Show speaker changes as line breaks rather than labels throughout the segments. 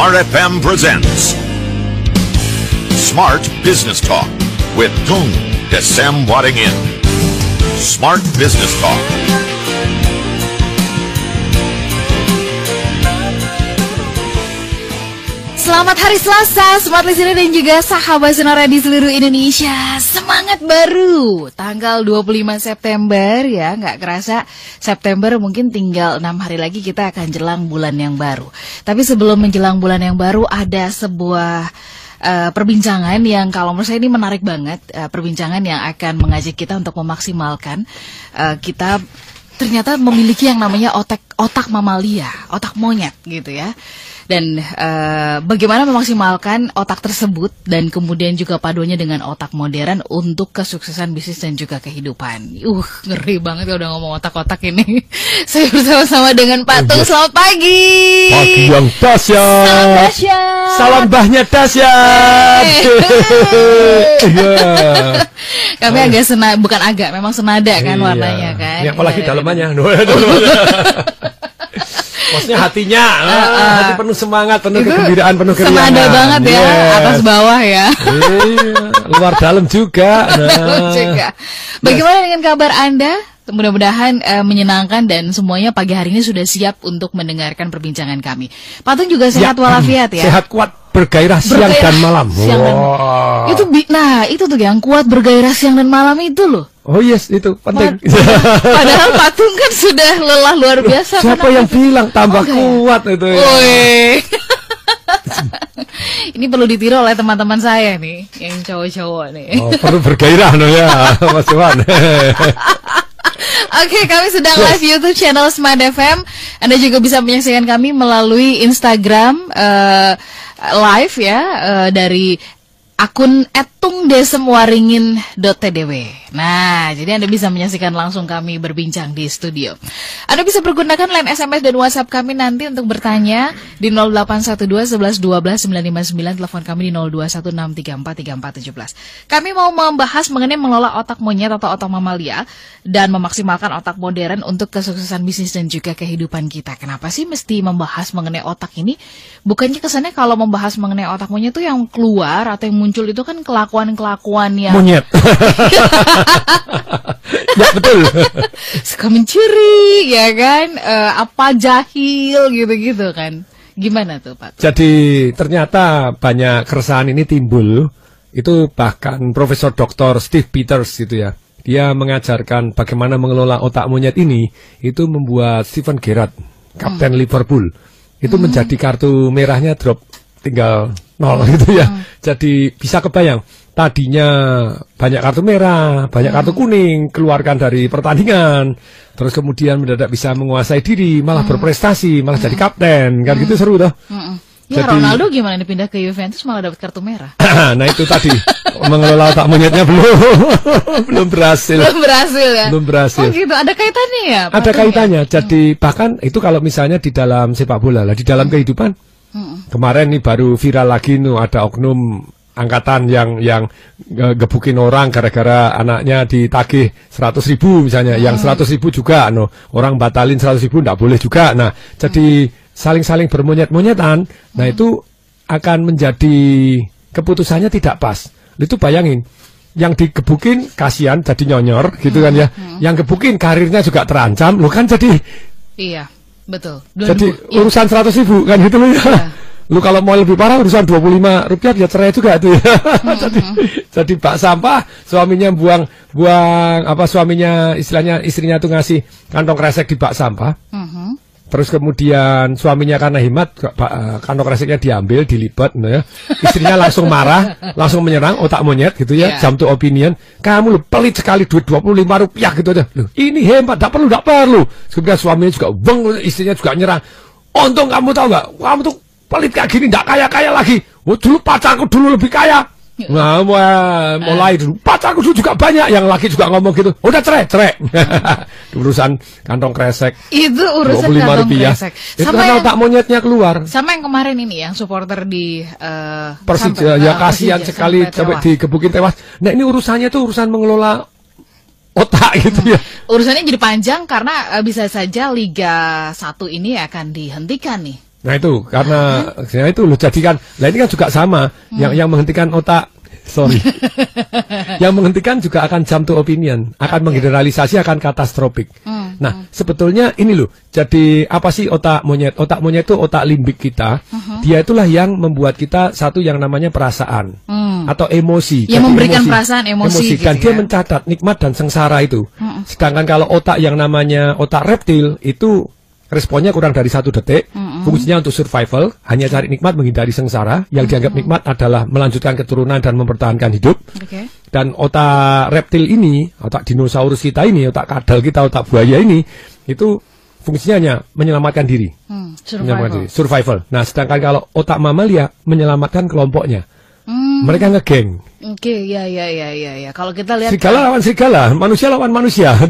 Smart FM presents Smart Business Talk with Tung Desem Wadding In. Smart Business Talk.
Selamat hari Selasa, Smart Listener dan juga sahabat Sonora di seluruh Indonesia. Semangat baru, tanggal 25 September ya, nggak kerasa September mungkin tinggal enam hari lagi kita akan jelang bulan yang baru. Tapi sebelum menjelang bulan yang baru ada sebuah uh, perbincangan yang kalau menurut saya ini menarik banget, uh, perbincangan yang akan mengajak kita untuk memaksimalkan uh, kita ternyata memiliki yang namanya otak otak mamalia, otak monyet gitu ya dan uh, bagaimana memaksimalkan otak tersebut dan kemudian juga paduannya dengan otak modern untuk kesuksesan bisnis dan juga kehidupan. Uh, ngeri banget ya udah ngomong otak-otak ini. Saya bersama-sama dengan Pak Tung. Selamat pagi.
Pagi yang dahsyat.
Salam dahsyat.
Salam bahnya dahsyat. Iya.
Kami agak senada, bukan agak, memang senada kan
Iya.
warnanya kan.
Apalagi
Iya, iya,
dalamannya. Maksudnya hatinya, ah, hati penuh semangat, penuh kegembiraan, penuh keriangan.
Senada banget ya,
Yes.
atas bawah ya.
Iya, luar dalam juga. Nah.
juga. Bagaimana dengan kabar Anda? Mudah-mudahan eh, menyenangkan dan semuanya pagi hari ini sudah siap untuk mendengarkan perbincangan kami. Patung juga sehat walafiat ya.
Sehat kuat bergairah siang
Bergairah
dan malam.
siang dan-
Wah.
Itu bi- nah itu tuh yang kuat bergairah siang dan malam itu loh.
Oh yes, itu penting.
Padahal Patung kan sudah lelah luar biasa.
Siapa yang bilang tambah
Oh, ya?
kuat itu? ya?
Ini perlu ditiru oleh teman-teman saya nih, yang cowok-cowok nih.
Oh, perlu bergairah no ya, Mas Iwan.
Oke, kami sedang live YouTube channel Smart FM. Anda juga bisa menyaksikan kami melalui Instagram eh, live ya eh, dari akun etungdesemwaringin.tdw. Nah, jadi Anda bisa menyaksikan langsung kami berbincang di studio. Anda bisa pergunakan line SMS dan WhatsApp kami nanti untuk bertanya di 0812 11 12 959 telepon kami di 0216343417. Kami mau membahas mengenai mengelola otak monyet atau otak mamalia dan memaksimalkan otak modern untuk kesuksesan bisnis dan juga kehidupan kita. Kenapa sih mesti membahas mengenai otak ini? Bukannya kesannya kalau membahas mengenai otak monyet itu yang keluar atau yang muncul itu kan kelakuan-kelakuan yang
Monyet. ya betul.
suka mencuri, ya kan? Eh, apa jahil gitu-gitu kan? Gimana tuh Pak?
Jadi ternyata banyak keresahan ini timbul. Itu bahkan Profesor Dr. Steve Peters gitu ya. Dia mengajarkan bagaimana mengelola otak monyet ini. Itu membuat Steven Gerrard, Kapten Liverpool. Itu menjadi kartu merahnya drop tinggal nol gitu ya. Jadi bisa kebayang. Tadinya banyak kartu merah, banyak kartu kuning, keluarkan dari pertandingan. Terus kemudian mendadak bisa menguasai diri, malah berprestasi, malah jadi kapten. Kan gitu seru toh.
Ya
Jadi-
Ronaldo gimana nih pindah ke Juventus malah dapat kartu merah?
nah itu tadi mengelola otak monyetnya belum belum berhasil
Belum berhasil ya?
belum berhasil
Oh gitu, ada kaitannya ya?
ada
Patung ya?
kaitannya jadi bahkan itu kalau misalnya di dalam sepak bola lah di dalam kehidupan kemarin nih baru viral lagi nih ada oknum angkatan yang yang gebukin orang gara-gara anaknya ditagih 100 ribu misalnya. Yang 100 ribu juga no. Orang batalin 100 ribu nggak boleh juga. Nah jadi saling-saling bermonyet-monyetan nah itu akan menjadi keputusannya tidak pas. Itu bayangin yang digebukin kasihan jadi nyonyor gitu kan ya. Yang gebukin karirnya juga terancam lo kan jadi
Iya, betul.
jadi
2000, iya.
urusan 100 ribu kan gitu loh ya. Lu kalau mau lebih parah urusan 25 rupiah ya cerai juga tuh ya. Jadi jadi bak sampah suaminya buang buang apa suaminya istilahnya istrinya tuh ngasih kantong kresek di bak sampah.
Mhm.
Terus kemudian suaminya karena hemat eh, kantong kreseknya diambil dilipat nah ya. Istrinya langsung marah, langsung menyerang otak monyet gitu ya.
Iya.
Jam to opinion. Kamu lu pelit sekali duit 25 rupiah gitu aja. Loh, ini hemat, tak perlu, tak perlu. Kemudian suaminya juga beng, istrinya juga nyerang. Untung kamu tahu nggak? Kamu tuh pelit kayak gini, nggak kaya-kaya lagi. Oh, dulu pacarku dulu lebih kaya. Nah, wah, mulai dulu. Pacarku dulu juga banyak. Yang laki juga ngomong gitu. Udah cerai, cerai. urusan kantong kresek.
Itu urusan
25
kantong
rupiah.
kresek.
Itu
Sama yang,
otak monyetnya keluar.
sama yang kemarin ini yang supporter di eh,
Persija
sampai-
ya
eh,
kasihan sekali
sampai tewas.
digebukin tewas. Nah ini urusannya tuh urusan mengelola otak gitu ya.
Urusannya jadi panjang karena eh, bisa saja Liga 1 ini akan dihentikan nih.
Nah itu karena ya itu loh jadikan. Nah ini kan juga sama yang yang menghentikan otak. Sorry. yang menghentikan juga akan jump to opinion, akan menggeneralisasi akan katastrofik. Nah, sebetulnya ini loh. Jadi apa sih otak monyet? Otak monyet itu otak limbik kita. Dia itulah yang membuat kita satu yang namanya perasaan atau emosi.
Yang memberikan perasaan, emosi gitu
Dan dia
ya.
mencatat nikmat dan sengsara itu. Sedangkan kalau otak yang namanya otak reptil itu responnya kurang dari satu detik, fungsinya untuk survival, hanya cari nikmat menghindari sengsara. Yang dianggap nikmat adalah melanjutkan keturunan dan mempertahankan hidup.
Oke.
Dan otak reptil ini, otak dinosaurus kita ini, otak kadal kita, otak buaya ini, itu fungsinya hanya menyelamatkan diri.
Hmm,
Menyelamatkan
survival.
diri, survival. Nah, sedangkan kalau otak mamalia menyelamatkan kelompoknya.
Hmm,
Mereka ngegeng.
Oke, ya ya ya ya ya. Kalau kita lihat
Serigala lawan serigala, manusia lawan manusia.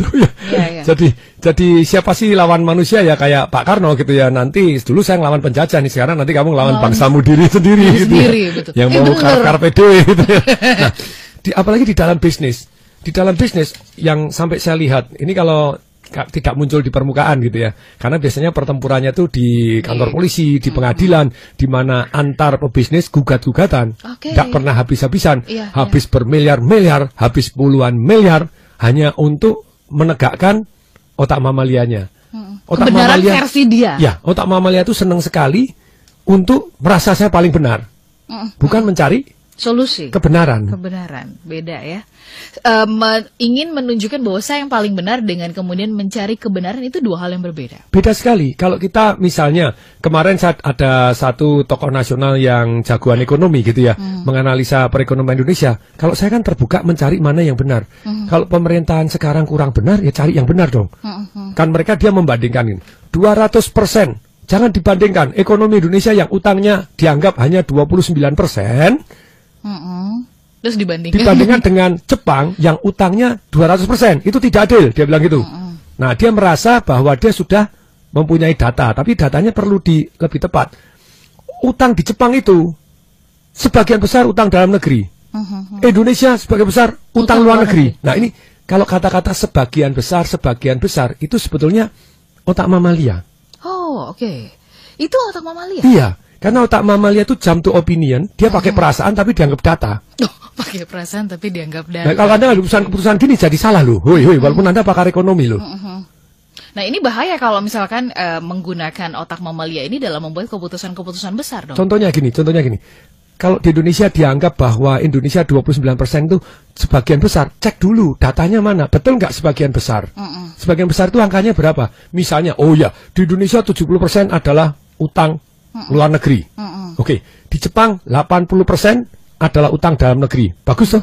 Ya.
Iya.
Jadi jadi siapa sih lawan manusia ya kayak Pak Karno gitu ya. Nanti dulu saya ngelawan penjajah nih, sekarang nanti kamu ngelawan
Lawan
bangsamu diri sendiri
diri
gitu.
sendiri,
ya.
betul.
Yang
Eh,
mau kar karpe gitu ya. Nah, di, apalagi di dalam bisnis. Di dalam bisnis yang sampai saya lihat, ini kalau ka- tidak muncul di permukaan gitu ya. Karena biasanya pertempurannya tuh di kantor
Di-
polisi, di pengadilan, di mana antar pebisnis gugat-gugatan. Nggak pernah habis-habisan.
Iya,
habis bermiliar-miliar, habis puluhan miliar hanya untuk menegakkan otak mamalianya. Otak
kebenaran versi dia.
Ya, otak mamalia itu senang sekali untuk merasa saya paling benar,
Mm,
bukan mencari
Solusi.
kebenaran.
Kebenaran, beda ya. Eh, me- ingin menunjukkan bahwa saya yang paling benar dengan kemudian mencari kebenaran itu dua hal yang berbeda.
Beda sekali. Kalau kita misalnya kemarin saat ada satu tokoh nasional yang jagoan ekonomi gitu ya, menganalisa perekonomian Indonesia. Kalau saya kan terbuka mencari mana yang benar. Kalau pemerintahan sekarang kurang benar, ya cari yang benar dong. Kan mereka dia membandingkan ini. 200 persen. Jangan dibandingkan ekonomi Indonesia yang utangnya dianggap hanya 29 persen
Mm-mm. Terus dibandingkan.
dibandingkan dengan Jepang yang utangnya 200%. Itu tidak adil, dia bilang gitu. Nah, dia merasa bahwa dia sudah mempunyai data, tapi datanya perlu di lebih tepat. Utang di Jepang itu sebagian besar utang dalam negeri. Indonesia sebagian besar utang, luar negeri. Nah, ini kalau kata-kata sebagian besar, sebagian besar itu sebetulnya otak mamalia.
Oh, oke. Itu otak mamalia.
Iya, karena otak mamalia itu jam to opinion, dia pakai perasaan tapi dianggap data.
Oh, pakai perasaan tapi dianggap
Nah,
data.
kalau Anda keputusan-keputusan gini jadi salah loh. Hoi, hoi, walaupun Anda pakar ekonomi loh.
Nah, ini bahaya kalau misalkan eh, menggunakan otak mamalia ini dalam membuat keputusan-keputusan besar dong.
Contohnya gini, contohnya gini. Kalau di Indonesia dianggap bahwa Indonesia 29% itu sebagian besar, cek dulu datanya mana. Betul nggak sebagian besar? Sebagian besar itu angkanya berapa? Misalnya, oh ya, di Indonesia 70% adalah utang luar negeri. Oke, di Jepang 80% adalah utang dalam negeri. Bagus tuh.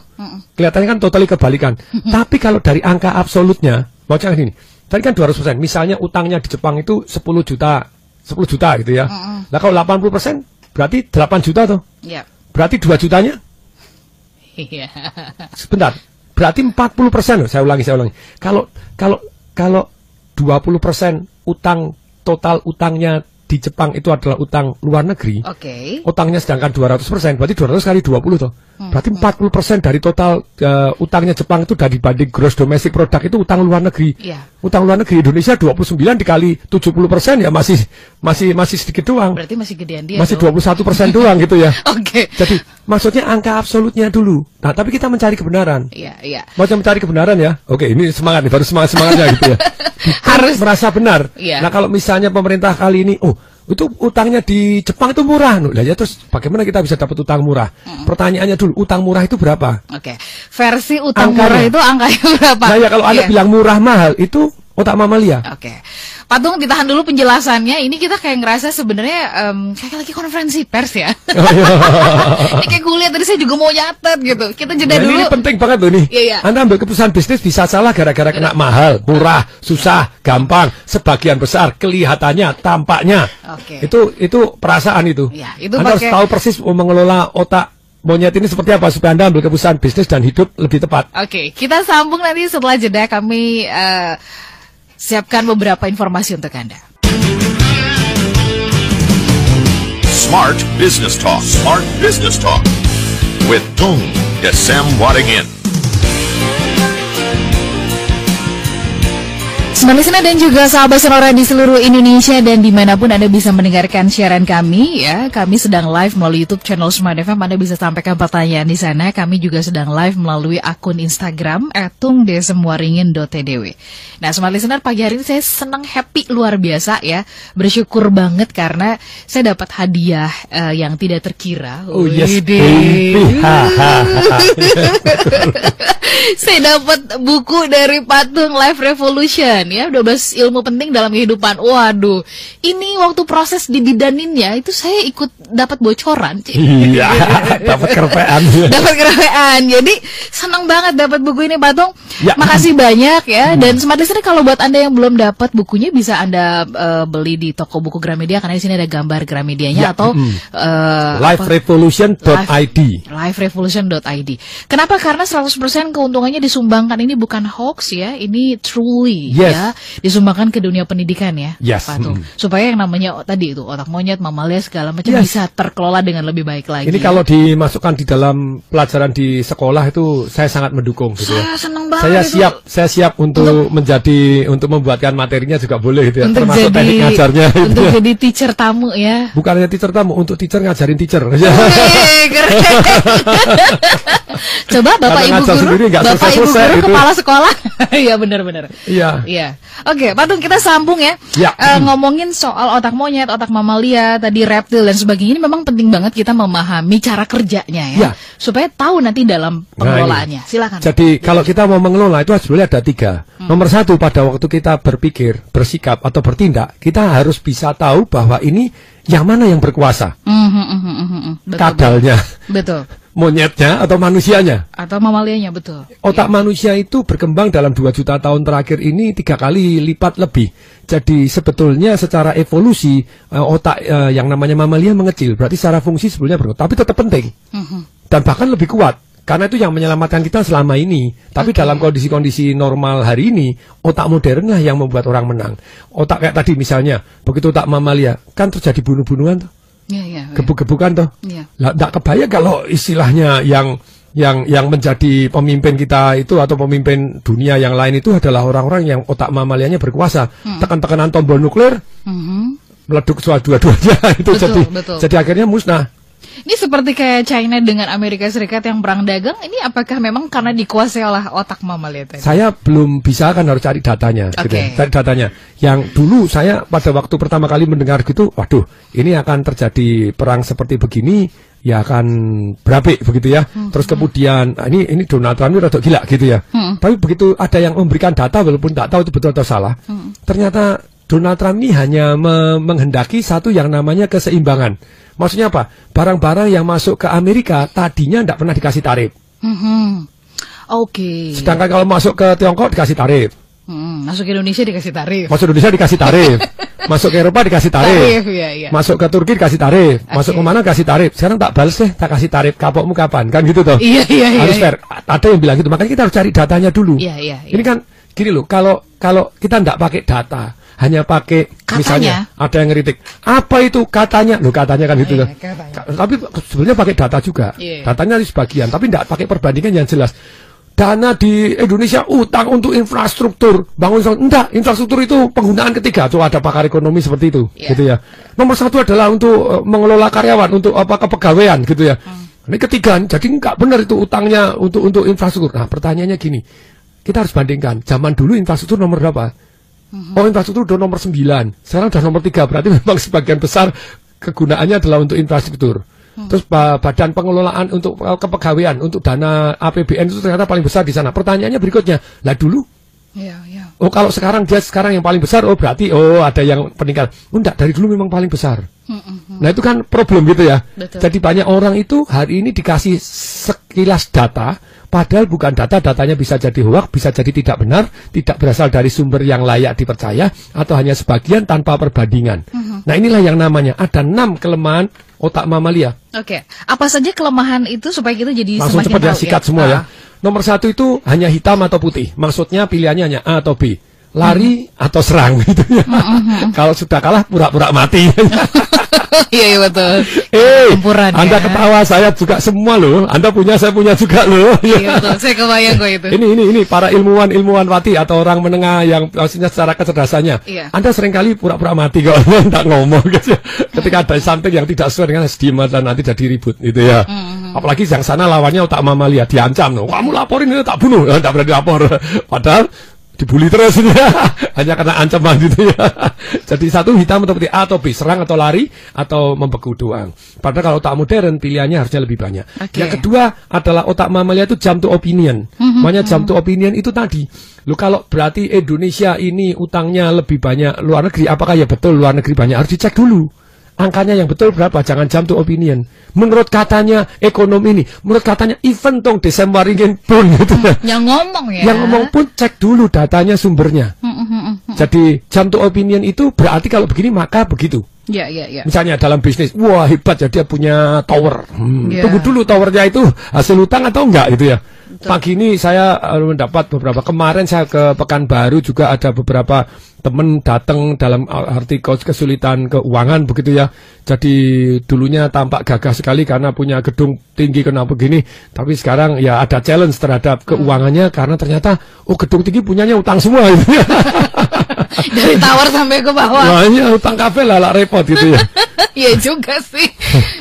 Kelihatannya kan totally kebalikan. Tapi kalau dari angka absolutnya, mau cek gini. Tadi kan 200%. Misalnya utangnya di Jepang itu 10 juta, 10 juta gitu ya. Lah kalau 80% berarti 8 juta tuh.
Ya.
Berarti 2 jutanya
Iya.
sebentar. Berarti 40 persen loh. Saya ulangi, saya ulangi. Kalau kalau kalau 20 persen utang total utangnya di Jepang itu adalah utang luar negeri.
Oke.
Utangnya sedangkan 200 persen, berarti 200 kali 20 tuh. Berarti 40 persen dari total eh, utangnya Jepang itu dari banding gross domestic product itu utang luar negeri.
Iya.
Utang luar negeri Indonesia 29 dikali 70 persen ya masih masih masih sedikit doang.
Berarti masih gedean dia.
Masih
dong.
21 persen doang gitu ya.
Oke.
Jadi maksudnya angka absolutnya dulu. Nah, tapi kita mencari kebenaran.
Iya, iya.
Mau mencari kebenaran ya? Oke, ini semangat nih, baru semangat semangatnya gitu ya. Harus merasa benar.
Iya.
Nah, kalau misalnya pemerintah kali ini, oh itu utangnya di Jepang itu murah, Nuh. Lah ya terus bagaimana kita bisa dapat utang murah? Pertanyaannya dulu, utang murah itu berapa?
Oke. Versi utang
Angkanya.
murah itu angkanya berapa?
Nah ya kalau anda
Iya.
bilang murah mahal itu otak mamalia.
Oke, Patung ditahan dulu penjelasannya. Ini kita kayak ngerasa sebenarnya em, kayak lagi konferensi pers ya. ini kayak kuliah tadi saya juga mau nyatet gitu. Kita jeda
Nah, ini,
dulu.
ini penting banget loh nih.
Iya, iya.
Anda ambil keputusan bisnis bisa salah gara-gara kena mahal, murah, susah, gampang, sebagian besar kelihatannya, tampaknya.
Oke.
Itu itu perasaan itu.
Iya, itu
Anda harus
pakai-
tahu persis mengelola otak monyet ini seperti apa supaya Anda ambil keputusan bisnis dan hidup lebih tepat.
Oke, kita sambung nanti setelah jeda kami eh, siapkan beberapa informasi untuk Anda.
Smart Business Talk. Smart Business Talk. With Tung Desem Wadding
Smart Listener dan juga sahabat sonora di seluruh Indonesia dan di mana pun Anda bisa mendengarkan siaran kami ya. Kami sedang live melalui YouTube channel Smart FM. Anda bisa sampaikan pertanyaan di sana. Kami juga sedang live melalui akun Instagram @tungdesemwaringin.tdw. Nah, Smart Listener pagi hari ini saya senang happy luar biasa ya. Bersyukur banget karena saya dapat hadiah uh, yang tidak terkira.
Oh yes,
saya dapat buku dari patung Life Revolution ya 12 ilmu penting dalam kehidupan waduh ini waktu proses dibidaninnya itu saya ikut dapat bocoran Cik.
Iya, dapat kerpean.
dapat kerewean jadi senang banget dapat buku ini patung
Ya.
makasih banyak ya dan smart listener kalau buat anda yang belum dapat bukunya bisa anda eh, beli di toko buku Gramedia karena di sini ada gambar Gramedianya
Ya,
atau
mm.
eh, apa?
Liverevolution.id.
liverevolution.id. Kenapa? Karena 100% keuntungannya disumbangkan ini bukan hoax ya, ini truly
Yes.
ya, disumbangkan ke dunia pendidikan ya.
Yes,
Patung.
mm.
Supaya yang namanya oh, tadi itu otak monyet, mamalia segala macam
Yes.
bisa terkelola dengan lebih baik lagi.
Ini kalau dimasukkan di dalam pelajaran di sekolah itu saya sangat mendukung gitu ya.
saya seneng banget
Saya
itu.
siap, saya siap untuk menjadi untuk membuatkan materinya juga boleh gitu ya.
untuk
Termasuk
jadi
teknik ngajarnya itu
untuk
ya.
jadi teacher tamu ya.
Bukan hanya teacher tamu, untuk teacher ngajarin teacher.
Keren. Coba Bapak
Karena
Ibu guru,
sendiri
Bapak Ibu guru
itu.
kepala sekolah. Iya benar-benar.
Iya.
Iya. Oke, Patung kita sambung ya.
Ya.
Eh, ngomongin soal otak monyet, otak mamalia, tadi reptil dan sebagainya ini memang penting banget kita memahami cara kerjanya ya.
Ya.
Supaya tahu nanti dalam
Nah,
pengelolaannya. Silakan.
Jadi kalau kita mau mengelola itu sebenarnya ada tiga.
Hmm.
Nomor satu pada waktu kita berpikir, bersikap atau bertindak, kita harus bisa tahu bahwa ini yang mana yang berkuasa,
Mhm, mhm, mhm, mhm. Betul.
kadalnya,
Betul.
Monyetnya atau manusianya.
Atau mamalianya betul.
Otak manusia itu berkembang dalam 2 juta tahun terakhir ini tiga kali lipat lebih. Jadi sebetulnya secara evolusi eh, otak eh, yang namanya mamalia mengecil. Berarti secara fungsi sebetulnya berkurang, tapi tetap penting
Mhm.
dan bahkan lebih kuat. Karena itu yang menyelamatkan kita selama ini. Tapi
Oke.
dalam kondisi-kondisi normal hari ini, otak modern lah yang membuat orang menang. Otak kayak tadi misalnya, begitu otak mamalia, kan terjadi bunuh-bunuhan tuh,
Iya, iya. iya.
gebuk-gebukan tuh.
Iya.
Lah, nggak kebayang kalau istilahnya yang yang yang menjadi pemimpin kita itu atau pemimpin dunia yang lain itu adalah orang-orang yang otak mamalianya berkuasa.
Hmm.
Tekan-tekanan tombol nuklir
Mhm.
meleduk dua-duanya itu
Betul,
jadi
betul.
jadi akhirnya musnah.
Ini seperti kayak China dengan Amerika Serikat yang perang dagang. Ini apakah memang karena dikuasai oleh otak mamalia tadi?
Saya belum bisa kan harus cari datanya, gitu ya. Cari datanya. Yang dulu saya pada waktu pertama kali mendengar gitu, waduh, ini akan terjadi perang seperti begini, ya akan berapi begitu ya.
Hmm,
Terus kemudian ah, ini ini Donald Trump ini rada gila gitu ya.
Hmm.
Tapi begitu ada yang memberikan data walaupun tak tahu itu betul atau salah,
Hmm.
ternyata Donald Trump ini hanya me- menghendaki satu yang namanya keseimbangan. Maksudnya apa? Barang-barang yang masuk ke Amerika tadinya tidak pernah dikasih tarif.
Mhm. Oke.
Sedangkan kalau masuk ke Tiongkok dikasih tarif.
Hmm, masuk ke Indonesia dikasih tarif.
Masuk Indonesia dikasih tarif. Masuk ke Eropa dikasih tarif.
Tarif, iya, iya.
Masuk ke Turki dikasih tarif. Masuk
Oke.
ke mana kasih tarif. Sekarang tak balas deh, tak kasih tarif. Kapokmu kapan? Kan gitu toh.
Iya, iya, iya,
Harus
iya.
fair. Ada yang bilang gitu. Makanya kita harus cari datanya dulu.
Iya, iya, iya.
Ini kan gini loh. Kalau kalau kita tidak pakai data, hanya pakai
Katanya.
misalnya ada yang ngeritik. Apa itu katanya? Loh katanya kan gitu
Iya, katanya.
Ka- Tapi sebenarnya pakai data juga.
Iya.
Datanya di sebagian, tapi tidak pakai perbandingan yang jelas. Dana di Indonesia utang untuk infrastruktur, bangun. Enggak, infrastruktur itu penggunaan ketiga. Tuh ada pakar ekonomi seperti itu,
Iya.
gitu ya. Nomor satu adalah untuk eh, mengelola karyawan, untuk apa kepegawaian, gitu ya.
Hmm.
Ini ketiga, jadi nggak benar itu utangnya untuk untuk infrastruktur. Nah, pertanyaannya gini, kita harus bandingkan. Zaman dulu infrastruktur nomor berapa? Oh, infrastruktur udah nomor 9. Sekarang udah nomor 3. Berarti memang sebagian besar kegunaannya adalah untuk infrastruktur. Terus ba- badan pengelolaan untuk eh, kepegawaian, untuk dana APBN itu ternyata paling besar di sana. Pertanyaannya berikutnya, lah dulu
Iya, iya.
Oh kalau sekarang dia sekarang yang paling besar, oh berarti oh ada yang peningkatan. Oh enggak, dari dulu memang paling besar. Nah itu kan problem gitu ya.
Betul.
Jadi banyak orang itu hari ini dikasih sekilas data, padahal bukan data, datanya bisa jadi hoax, bisa jadi tidak benar, tidak berasal dari sumber yang layak dipercaya, atau hanya sebagian tanpa perbandingan. Nah inilah yang namanya ada enam kelemahan otak mamalia.
Oke. Apa saja kelemahan itu supaya kita jadi
Langsung cepat ya sikat semua ya. Nomor satu itu hanya hitam atau putih. Maksudnya pilihannya hanya A atau B. Lari atau serang gitu ya. Kalau sudah kalah pura-pura mati.
Iya iya betul.
Eh,
Campuran,
Anda
ya.
ketawa, saya juga semua loh. Anda punya, saya punya juga loh.
Iya betul. Saya kebayang kok itu.
Ini ini ini para ilmuwan ilmuwan wati atau orang menengah yang maksudnya secara kecerdasannya.
Iya.
Anda sering kali pura-pura mati kalau tidak ngomong gitu ya. Ketika ada something yang tidak sesuai dengan diem dan nanti jadi ribut gitu ya.
Mm-hmm.
Apalagi yang sana lawannya otak mamalia diancam loh. Kamu laporin ini tak bunuh, tidak berani lapor. Padahal dibully terus ya. hanya karena ancaman gitu ya. Jadi satu hitam atau putih A atau B, serang atau lari atau membeku doang. Padahal kalau otak modern pilihannya harusnya lebih banyak.
Oke.
Yang kedua adalah otak mamalia itu jump to opinion. Makanya jump to opinion itu tadi. Lu kalau berarti Indonesia ini utangnya lebih banyak luar negeri, apakah ya betul luar negeri banyak? Harus dicek dulu. Angkanya yang betul berapa? Jangan jump to opinion. Menurut katanya ekonomi ini, menurut katanya even tong Desember ingin pun gitu ya.
Yang ngomong ya.
Yang ngomong pun cek dulu datanya sumbernya.
Hmm, hmm, hmm, hmm.
Jadi jump to opinion itu berarti kalau begini maka begitu.
Iya iya iya.
Misalnya dalam bisnis, wah hebat ya dia punya tower. Hmm,
Ya.
Tunggu dulu towernya itu hasil utang atau enggak gitu ya. Pagi ini saya eh, mendapat beberapa kemarin saya ke Pekanbaru juga ada beberapa teman datang dalam arti kos- kesulitan keuangan begitu ya. Jadi dulunya tampak gagah sekali karena punya gedung tinggi kenapa begini, tapi sekarang ya ada challenge terhadap keuangannya karena ternyata oh gedung tinggi punyanya utang semua.
Dari tower sampai ke bawah.
Wah, iya, utang kafe lah, lah repot gitu ya.
Iya juga sih.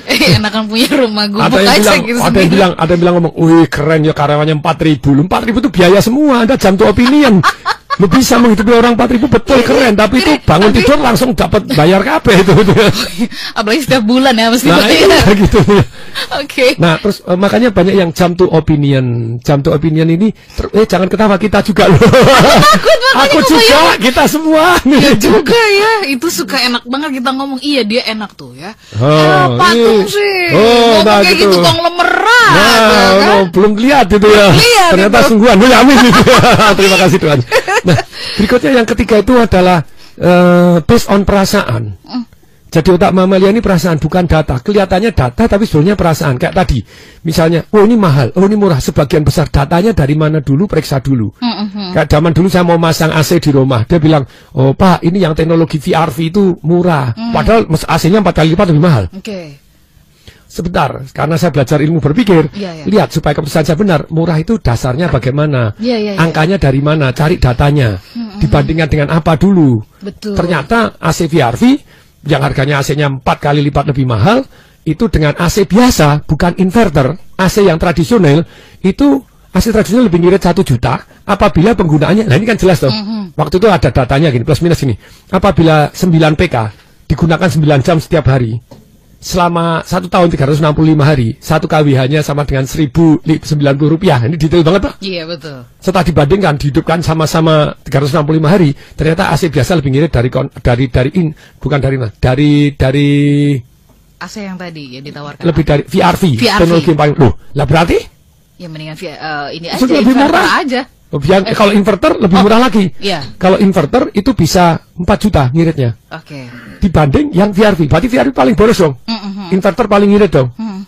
Eh, enakan punya rumah gubuk
ada yang bilang,
gitu
ada yang bilang, ada yang bilang ngomong, wih keren ya karyawannya empat ribu, empat ribu itu biaya semua, anda jam to opinion, lu bisa menghidupi orang empat ribu betul keren, tapi itu bangun
Tapi-
tidur langsung dapat bayar kape itu, itu.
Apalagi setiap bulan ya mesti
nah iya gitu.
Oke.
Nah terus eh, makanya banyak yang jam to opinion, jam to opinion ini, eh jangan ketawa kita juga loh.
makanya
Aku juga, kita semua.
Ya juga ya, itu suka enak banget kita ngomong iya dia enak tuh ya.
Oh,
Ah, patung sih.
Oh,
ngomong
nah
kayak
gitu.
gitu kong lemerat.
Nah,
ya kan?
oh, belum lihat itu ya.
lihat
Ternyata
itu.
sungguhan. Oh, ya, amin gitu. Terima kasih Tuhan. Nah, berikutnya yang ketiga itu adalah eh, based on perasaan. Jadi otak mamalia ini perasaan bukan data. Kelihatannya data tapi sebenarnya perasaan. Kayak tadi, misalnya, oh ini mahal, oh ini murah. Sebagian besar datanya dari mana dulu, periksa dulu. Kayak zaman dulu saya mau masang AC di rumah, dia bilang, oh pak, ini yang teknologi VRV itu murah. Padahal mes- AC-nya empat kali lipat lebih mahal.
Oke.
Sebentar, karena saya belajar ilmu berpikir,
Iya, iya.
lihat supaya keputusan saya benar, murah itu dasarnya bagaimana,
Iya, iya, iya.
angkanya dari mana, cari datanya, dibandingkan dengan apa dulu.
Betul.
Ternyata AC VRV yang harganya AC-nya empat kali lipat lebih mahal, itu dengan AC biasa, bukan inverter, AC yang tradisional, itu AC tradisional lebih ngirit satu juta, apabila penggunaannya, nah ini kan jelas tuh, waktu itu ada datanya gini, plus minus gini, apabila 9 PK digunakan 9 jam setiap hari, selama satu tahun 365 hari, satu KWH-nya sama dengan 1090 rupiah. Ini detail banget Pak.
Iya betul.
Setelah dibandingkan, dihidupkan sama-sama 365 hari, ternyata AC biasa lebih ngirit dari dari dari in, bukan dari mana, dari dari
AC yang tadi yang ditawarkan.
lebih dari VRV,
VRV.
teknologi yang paling loh. Lah berarti
Ya mendingan via, eh, ini aja
lebih murah.
aja.
Yang- kalau inverter lebih
Oh,
murah lagi.
iya.
Kalau inverter itu bisa 4 juta ngiritnya
Oke.
dibanding yang VRV. Berarti VRV paling boros dong.
Mm-mm.
Inverter paling ngirit dong.
Mm.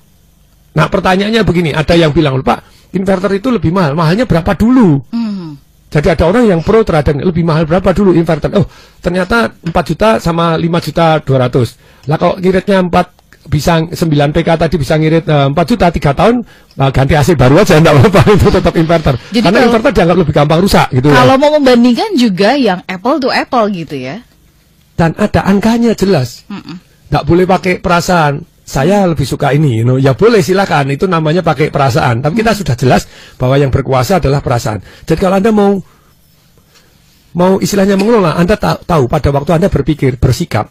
Nah pertanyaannya begini, ada yang bilang, Pak, inverter itu lebih mahal. Mahalnya berapa dulu?
Mm.
Jadi ada orang yang pro terhadap lebih mahal berapa dulu inverter? Oh, ternyata 4 juta sama 5 juta 200. Lah kalau ngiritnya 4 bisa 9 PK tadi bisa ngirit eh, 4 juta 3 tahun eh, ganti AC baru aja enggak apa-apa itu tetap inverter.
Jadi
Karena
kalau-
inverter dianggap lebih gampang rusak gitu.
Kalau
ya.
mau membandingkan juga yang apple to apple gitu ya.
Dan ada angkanya jelas.
Mm-mm.
Nggak boleh pakai perasaan. Saya lebih suka ini, you know. ya boleh silakan. Itu namanya pakai perasaan. Tapi kita sudah jelas bahwa yang berkuasa adalah perasaan. Jadi kalau anda mau mau istilahnya mengelola, anda ta- tahu pada waktu anda berpikir, bersikap,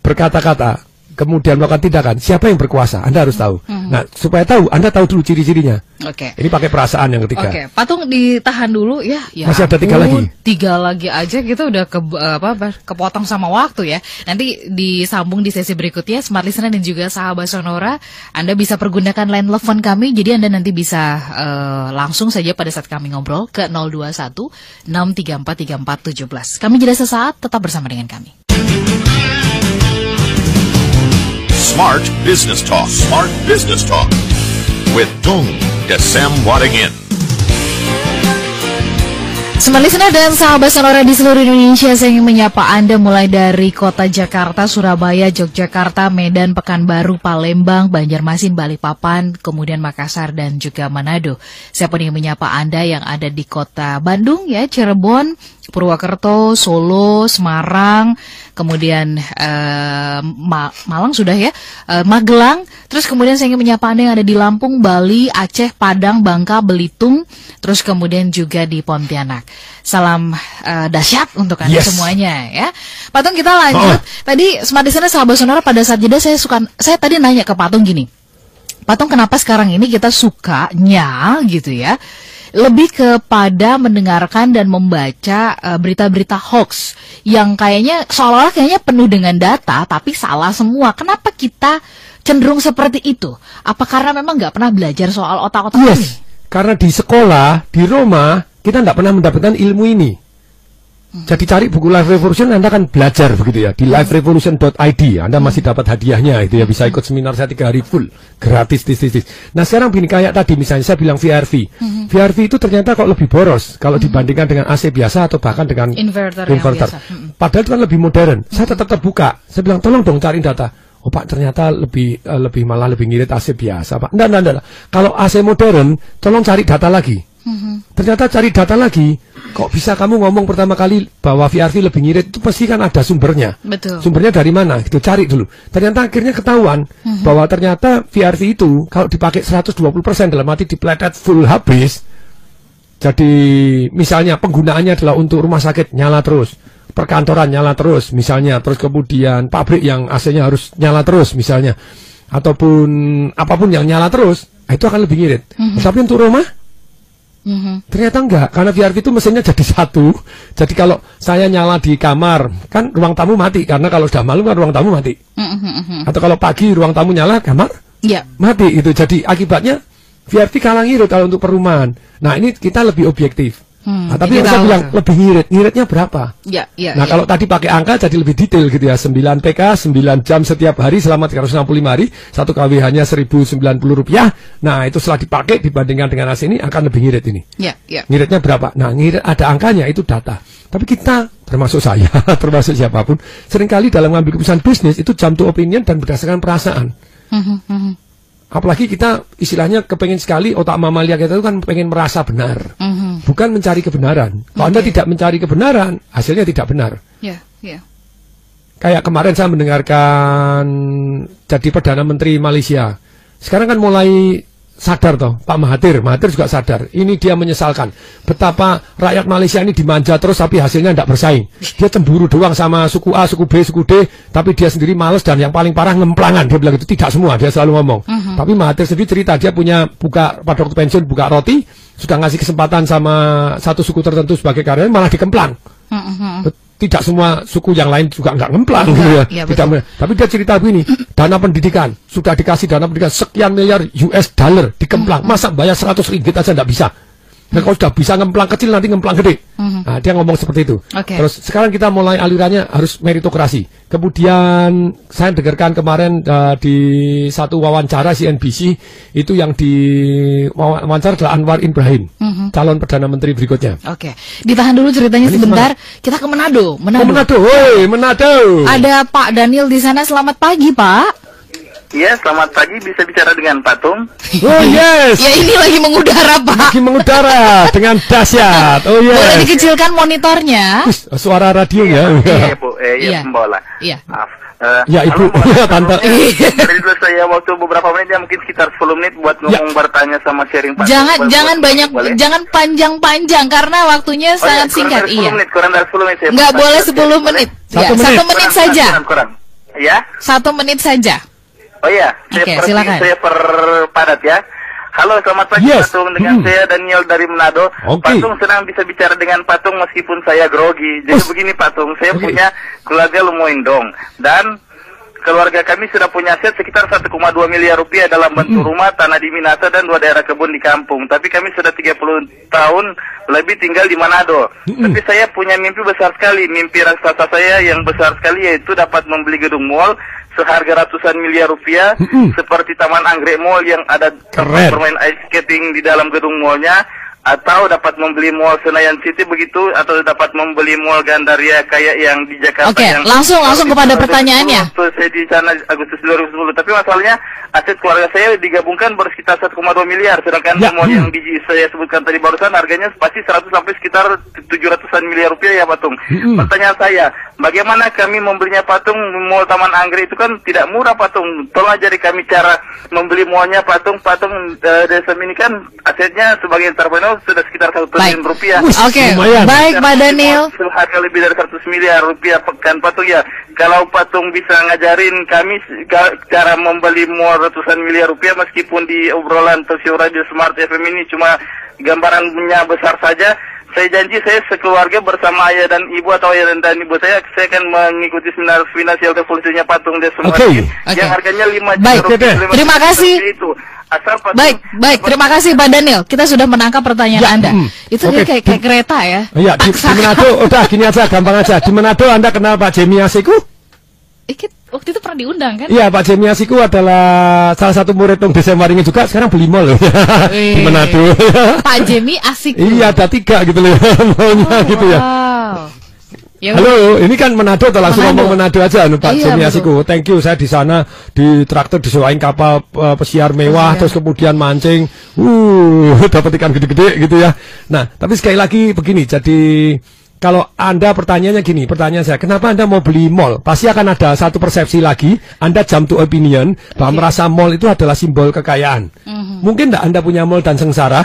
berkata-kata, kemudian melakukan tindakan, siapa yang berkuasa? Anda harus tahu. Nah, supaya tahu, anda tahu dulu ciri-cirinya.
Oke.
Ini pakai perasaan yang ketiga.
Oke, patung ditahan dulu ya. ya
Masih ada tiga lagi?
Tiga lagi aja kita udah ke apa, apa kepotong sama waktu ya. Nanti disambung di sesi berikutnya Smart Listener dan juga sahabat Sonora, Anda bisa pergunakan line telepon kami jadi Anda nanti bisa eh, langsung saja pada saat kami ngobrol ke 021 634 3417. Kami jeda sesaat tetap bersama dengan kami.
Smart Business Talk. Smart Business Talk. With Tung Desem Wadding In.
Smart listener dan sahabat sonora di seluruh Indonesia Saya ingin menyapa Anda mulai dari kota Jakarta, Surabaya, Yogyakarta, Medan, Pekanbaru, Palembang, Banjarmasin, Balikpapan, kemudian Makassar dan juga Manado Saya pun ingin menyapa Anda yang ada di kota Bandung ya, Cirebon, Purwokerto, Solo, Semarang, kemudian eh, Ma- Malang sudah ya, eh, Magelang, terus kemudian saya ingin menyapa Anda yang ada di Lampung, Bali, Aceh, Padang, Bangka, Belitung, terus kemudian juga di Pontianak. Salam eh, dahsyat untuk Anda
Yes.
semuanya ya. Patung kita lanjut.
Oh.
Tadi smart listener sahabat sonora pada saat jeda saya suka saya tadi nanya ke Patung gini. Patung kenapa sekarang ini kita sukanya gitu ya lebih kepada mendengarkan dan membaca eh, berita-berita hoax yang kayaknya seolah-olah kayaknya penuh dengan data tapi salah semua. Kenapa kita cenderung seperti itu? Apa karena memang nggak pernah belajar soal otak-otak ini?
Yes, karena di sekolah, di Roma, kita tidak pernah mendapatkan ilmu ini. Jadi cari buku Live Revolution, Anda akan belajar begitu ya. Di liverevolution.id, Anda masih dapat hadiahnya itu ya. Bisa ikut seminar saya tiga hari full, gratis, tis, tis, tis. Nah sekarang begini, kayak tadi misalnya saya bilang VRV. VRV itu ternyata kok lebih boros kalau dibandingkan dengan AC biasa atau bahkan dengan
Inverter yang biasa. Mm-mm.
Padahal itu kan lebih modern. Saya tetap terbuka. Saya bilang tolong dong cari data. Oh Pak ternyata lebih eh, lebih malah lebih ngirit AC biasa Pak. Enggak, enggak, enggak. Kalau AC modern, tolong cari data lagi. Ternyata cari data lagi. Kok bisa kamu ngomong pertama kali bahwa VRV lebih ngirit itu pasti kan ada sumbernya.
Betul.
Sumbernya dari mana? Gitu cari dulu. Ternyata akhirnya ketahuan bahwa ternyata VRV itu kalau dipakai 120% dalam arti dipletet full habis, jadi misalnya penggunaannya adalah untuk rumah sakit nyala terus, perkantoran nyala terus misalnya, terus kemudian pabrik yang AC-nya harus nyala terus misalnya, ataupun apa pun yang nyala terus, itu akan lebih ngirit. Tapi untuk rumah
Mhm.
ternyata enggak, karena VRV itu mesinnya jadi satu. Jadi kalau saya nyala di kamar, kan ruang tamu mati, karena kalau sudah malam kan ruang tamu mati.
Mhm, mhm.
Atau kalau pagi ruang tamu nyala, kamar
Ya.
mati itu. Jadi akibatnya VRV kalah ngirit kalau untuk perumahan. Nah ini kita lebih objektif.
Hmm,
Nah, tapi
kita
bilang lebih ngirit, ngiritnya berapa?
Ya, ya.
Nah
ya.
kalau tadi pakai angka jadi lebih detail gitu ya 9 PK 9 jam setiap hari selama 365 hari 1 KWH-nya 1090 rupiah Nah itu setelah dipakai dibandingkan dengan AC ini akan lebih ngirit ini
Ya, ya.
Ngiritnya berapa? Nah ngirit ada angkanya itu data Tapi kita termasuk saya termasuk siapa pun Seringkali dalam mengambil keputusan bisnis itu jam to opinion dan berdasarkan perasaan
Mhm, mhm,
Apalagi kita istilahnya kepengen sekali otak mamalia kita itu kan pengen merasa benar
mhm.
Bukan mencari kebenaran Kalau Anda
Oke.
tidak mencari kebenaran hasilnya tidak benar
Ya, ya.
Kayak kemarin saya mendengarkan jadi Perdana Menteri Malaysia. Sekarang kan mulai sadar toh, Pak Mahathir. Mahathir juga sadar. Ini dia menyesalkan betapa rakyat Malaysia ini dimanja terus tapi hasilnya tidak bersaing. Dia cemburu doang sama suku A, suku B, suku D, tapi dia sendiri males dan yang paling parah ngemplangan. Dia bilang itu tidak semua, dia selalu ngomong. Tapi Mahathir sendiri cerita dia punya buka pada waktu pensiun buka roti, sudah ngasih kesempatan sama satu suku tertentu sebagai karyawan malah dikemplang
Mhm, mhm.
Tidak semua suku yang lain juga nggak ngemplang gitu ya.
iya,
tidak
betul.
tapi dia cerita begini, dana pendidikan sudah dikasih dana pendidikan sekian miliar US dollar dikemplang, masa bayar 100 ringgit aja nggak bisa. Nah, kalau sudah bisa ngemplang kecil nanti ngemplang gede. Nah, dia ngomong seperti itu.
Oke.
Terus sekarang kita mulai alirannya harus meritokrasi. Kemudian saya dengarkan kemarin uh, di satu wawancara CNBC itu yang di wawa- wawancara adalah Anwar Ibrahim, calon perdana menteri berikutnya.
Oke, ditahan dulu ceritanya
Ini
sebentar. Kita ke Manado.
Oh,
Manado.
Manado, woi, Manado.
Ada Pak Daniel di sana. Selamat pagi, Pak.
Iya, selamat pagi. Bisa bicara dengan Patung?
Oh yes,
Ya ini lagi mengudara, Pak.
lagi mengudara dengan dahsyat. Oh
Boleh
yes.
dikecilkan monitornya?
Suara radio ya.
Iya, Bu. Eh,
Iya.
iya, Pembola.
Iya.
Maaf. Eh,
Ya, Ibu. Ya, Tante.
Tadi dulu saya waktu beberapa menit ya, mungkin sekitar 10 menit buat ngomong bertanya sama sharing Patung.
Jangan
Boleh-
jangan
boleh?
banyak
Boleh?
jangan panjang-panjang karena waktunya
Oh, iya,
sangat
kurang
singkat.
dari 10
Iya.
menit, kurang dari 10 menit saya
Nggak
bertanya.
boleh
Boleh?
10 menit.
Satu
Ya,
menit.
Satu menit
kurang,
saja.
Kurang, kurang. Ya?
Satu menit saja.
Oh iya, saya per-
silakan.
saya perpadat ya. Halo, selamat pagi
Yes.
Patung. Dengan
Hmm.
saya Daniel dari Manado.
Oke.
Patung senang bisa bicara dengan Patung meskipun saya grogi. Jadi
Us.
begini Patung, saya
Oke.
punya keluarga Lumoindong dan keluarga kami sudah punya aset sekitar 1,2 miliar rupiah dalam bentuk rumah, tanah di Minasa dan dua daerah kebun di kampung. Tapi kami sudah 30 tahun lebih tinggal di Manado.
Mm-mm.
Tapi saya punya mimpi besar sekali. Mimpi raksasa saya yang besar sekali yaitu dapat membeli gedung mall seharga ratusan miliar rupiah
Mm-mm.
seperti Taman Anggrek Mall yang ada tempat bermain ice skating di dalam gedung mallnya atau dapat membeli mall Senayan City begitu atau dapat membeli mall Gandaria kayak yang di Jakarta
Oke,
yang
langsung- langsung kepada pertanyaannya.
Waktu saya di sana Agustus 2010 tapi masalahnya aset keluarga saya digabungkan bersekitar 1,2 miliar sedangkan
Ya,
mall
hmm.
yang di, saya sebutkan tadi barusan harganya pasti 100 sampai sekitar 700-an miliar rupiah ya Patung.
Hmm.
Pertanyaan saya, bagaimana kami membelinya Patung mall Taman Anggrek itu kan tidak murah Patung. Tolong ajari kami cara membeli mallnya Patung. Patung eh, desa ini kan asetnya sebagai sudah sekitar 1
Baik.
triliun rupiah.
Oke,
lumayan.
baik Pak Daniel.
Harga lebih dari 100 miliar rupiah pekan Patung ya. Kalau Patung bisa ngajarin kami ca- cara membeli mall ratusan miliar rupiah meskipun di obrolan Tosio Radio Smart FM ini cuma gambarannya besar saja. Saya janji saya sekeluarga bersama ayah dan ibu atau ayah dan, dan ibu saya saya akan mengikuti seminar finansial revolusinya Patung Desa. Martin
Oke.
yang harganya 5 juta
Baik.
rupiah. Lima
terima
juta
kasih.
Itu. Asal
Baik, baik. Terima kasih Pak Daniel. Kita sudah menangkap pertanyaan
Ya,
Anda.
mm.
Itu dia kayak, kayak kereta ya.
Iya, di, di Manado, udah gini aja, gampang aja. Di Manado Anda kenal Pak Jemi Asiku?
Ikit waktu itu pernah diundang kan?
Iya, Pak Jemi Asiku adalah salah satu murid Tung Desa Waringin juga, sekarang beli mall loh. di. Manado.
Pak Jemi asik.
iya, ada tiga gitu loh, mallnya gitu ya.
Wow. Ya,
Halo, ini kan Manado atau langsung
Manado.
ngomong Manado aja anu Pak
Iya,
Jemi
betul.
Asiku. Thank you, saya di sana di traktor disewain kapal eh, pesiar mewah,
Pesiar.
terus kemudian mancing, uh, dapat ikan gede-gede gitu ya. Nah, tapi sekali lagi begini, jadi kalau Anda pertanyaannya gini, pertanyaan saya, kenapa Anda mau beli mall? Pasti akan ada satu persepsi lagi, Anda jump to opinion bahwa merasa mall itu adalah simbol kekayaan.
Mhm.
Mungkin enggak Anda punya mall dan sengsara?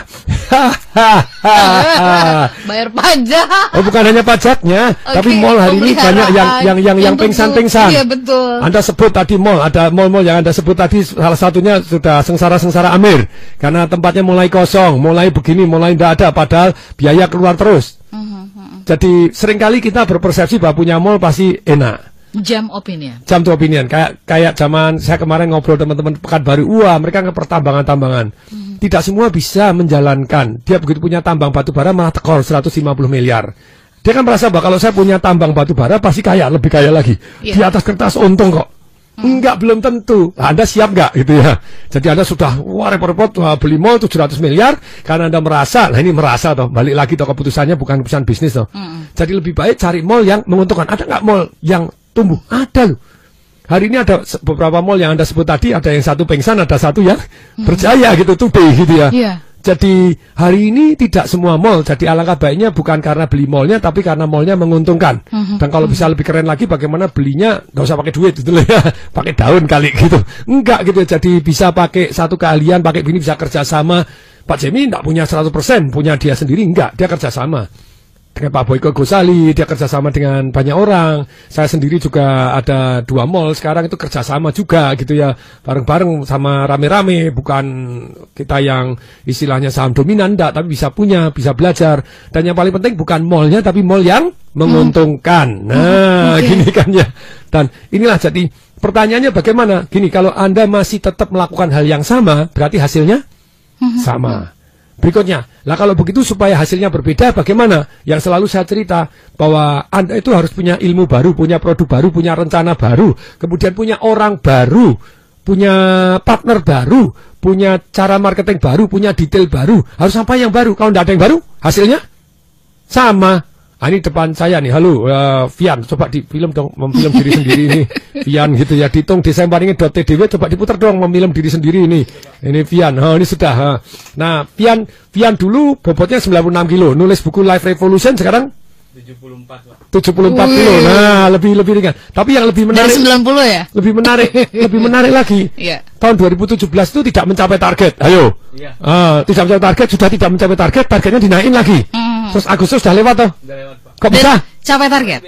bayar pajak.
Oh bukan hanya pajaknya,
Oke,
tapi mall hari ini banyak yang yang yang yang pingsan-pingsan.
Iya, betul.
Anda sebut tadi mall, ada mall-mall yang Anda sebut tadi salah satunya sudah sengsara-sengsara Amir karena tempatnya mulai kosong, mulai begini, mulai tidak ada padahal biaya keluar terus.
Mhm,
Jadi sering kali kita berpersepsi bahwa punya mall pasti enak.
Jam opinion.
Jam to opinion kayak kayak zaman saya kemarin ngobrol teman-teman Pekanbaru, wah mereka ke pertambangan-tambangan. Tidak semua bisa menjalankan. Dia begitu punya tambang batu bara malah tekor 150 miliar. Dia kan merasa bahwa kalau saya punya tambang batu bara pasti kaya, lebih kaya lagi.
Iya.
Di atas kertas untung kok. Enggak, belum tentu. Anda siap nggak gitu ya? Jadi Anda sudah wah repot-repot wah, beli mall 700 miliar karena Anda merasa, nah ini merasa toh, balik lagi toh keputusannya bukan keputusan bisnis toh. Jadi lebih baik cari mall yang menguntungkan. Ada nggak mall yang tumbuh? Ada loh. Hari ini ada beberapa mall yang Anda sebut tadi, ada yang satu pengsan, ada satu yang berjaya gitu, today gitu ya.
Iya.
Jadi hari ini tidak semua mall. Jadi alangkah baiknya bukan karena beli mallnya, tapi karena mallnya menguntungkan. Dan kalau bisa lebih keren lagi, bagaimana belinya nggak usah pakai duit gitu loh ya, pakai daun kali gitu. Enggak gitu. Jadi bisa pakai satu keahlian, pakai ini bisa kerjasama. Pak Jemi nggak punya 100%, punya dia sendiri enggak, dia kerjasama dengan Pak Boyko Gosali, dia kerjasama dengan banyak orang. Saya sendiri juga ada dua mall sekarang itu kerjasama juga gitu ya, bareng-bareng sama rame-rame, bukan kita yang istilahnya saham dominan, enggak, tapi bisa punya, bisa belajar. Dan yang paling penting bukan mallnya, tapi mall yang menguntungkan. Nah,
Oke.
gini kan ya. Dan inilah jadi pertanyaannya bagaimana? Gini, kalau Anda masih tetap melakukan hal yang sama, berarti hasilnya sama. Berikutnya, lah kalau begitu supaya hasilnya berbeda bagaimana? Yang selalu saya cerita bahwa Anda itu harus punya ilmu baru, punya produk baru, punya rencana baru, kemudian punya orang baru, punya partner baru, punya cara marketing baru, punya detail baru. Harus apa yang baru? Kalau tidak ada yang baru, hasilnya sama. Ah, ini depan saya nih, halo, eh, Vian, coba di film dong, memfilm diri sendiri ini, Vian gitu ya, ditung desain .tdw, coba diputar dong, memfilm diri sendiri ini, ini Vian, oh, ini sudah, ha. nah, Vian, Vian dulu bobotnya 96 kilo, nulis buku Life Revolution sekarang 74 kilo, nah, lebih lebih ringan, tapi yang lebih
Dari
menarik,
90 ya?
lebih menarik, lebih menarik lagi,
Iya.
tahun 2017 itu tidak mencapai target. Ayo. Ah, tidak mencapai target, sudah tidak mencapai target, targetnya dinaikin lagi. Terus Agustus sudah lewat toh? Kok bisa?
Capai target.